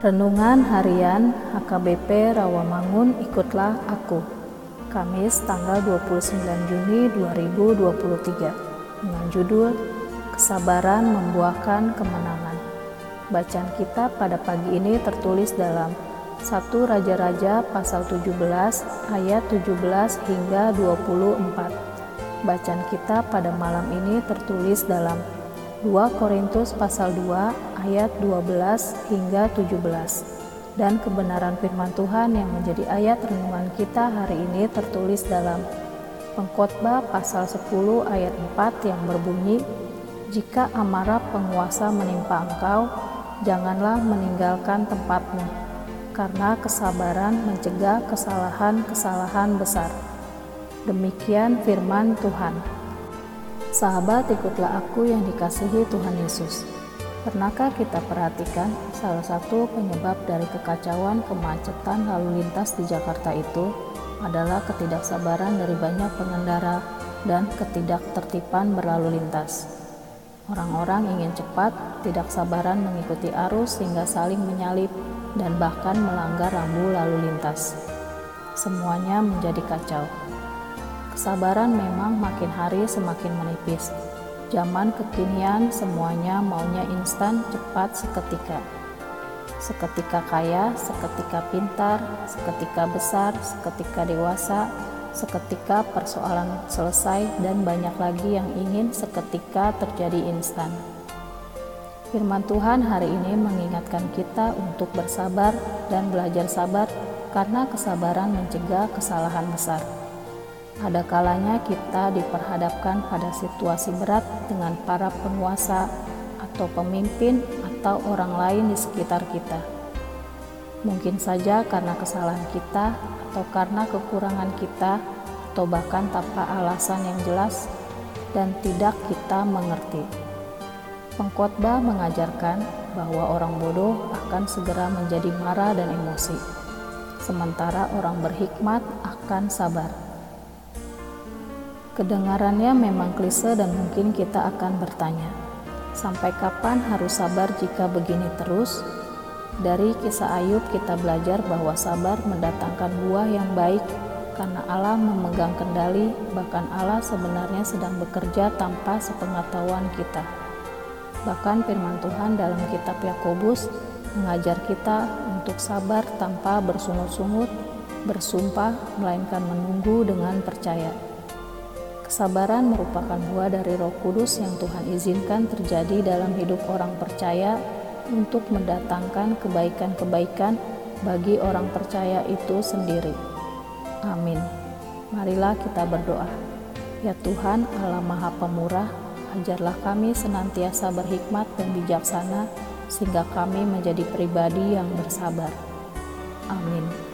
Renungan Harian HKBP Rawamangun Ikutlah Aku. Kamis tanggal 29 Juni 2023 dengan judul Kesabaran Membuahkan Kemenangan. Bacaan kita pada pagi ini tertulis dalam 1 Raja-Raja pasal 17 ayat 17 hingga 24 Bacaan kita pada malam ini tertulis dalam 2 Korintus pasal 2 ayat 12 hingga 17 dan kebenaran firman Tuhan yang menjadi ayat renungan kita hari ini tertulis dalam Pengkhotbah pasal 10 ayat 4 yang berbunyi Jika amarah penguasa menimpa engkau janganlah meninggalkan tempatmu karena kesabaran mencegah kesalahan-kesalahan besar. Demikian firman Tuhan. Sahabat, ikutlah aku yang dikasihi Tuhan Yesus. Pernahkah kita perhatikan salah satu penyebab dari kekacauan kemacetan lalu lintas di Jakarta itu adalah ketidaksabaran dari banyak pengendara dan ketidaktertiban berlalu lintas. Orang-orang ingin cepat, tidak sabaran mengikuti arus sehingga saling menyalip dan bahkan melanggar rambu lalu lintas. Semuanya menjadi kacau. Kesabaran memang makin hari semakin menipis. Zaman kekinian semuanya maunya instan, cepat, seketika. Seketika kaya, seketika pintar, seketika besar, seketika dewasa, seketika persoalan selesai dan banyak lagi yang ingin seketika terjadi instan. Firman Tuhan hari ini mengingatkan kita untuk bersabar dan belajar sabar karena kesabaran mencegah kesalahan besar. Ada kalanya kita diperhadapkan pada situasi berat dengan para penguasa atau pemimpin atau orang lain di sekitar kita. Mungkin saja karena kesalahan kita atau karena kekurangan kita atau bahkan tanpa alasan yang jelas dan tidak kita mengerti. Pengkhotbah mengajarkan bahwa orang bodoh akan segera menjadi marah dan emosi, sementara orang berhikmat akan sabar. Kedengarannya memang klise dan mungkin kita akan bertanya, sampai kapan harus sabar jika begini terus? Dari kisah Ayub kita belajar bahwa sabar mendatangkan buah yang baik karena Allah memegang kendali, bahkan Allah sebenarnya sedang bekerja tanpa sepengetahuan kita. Bahkan firman Tuhan dalam kitab Yakobus mengajar kita untuk sabar tanpa bersungut-sungut, bersumpah, melainkan menunggu dengan percaya. Kesabaran merupakan buah dari Roh Kudus yang Tuhan izinkan terjadi dalam hidup orang percaya untuk mendatangkan kebaikan-kebaikan bagi orang percaya itu sendiri. Amin. Marilah kita berdoa. Ya Tuhan, Allah Maha Pemurah, ajarlah kami senantiasa berhikmat dan bijaksana, sehingga kami menjadi pribadi yang bersabar. Amin.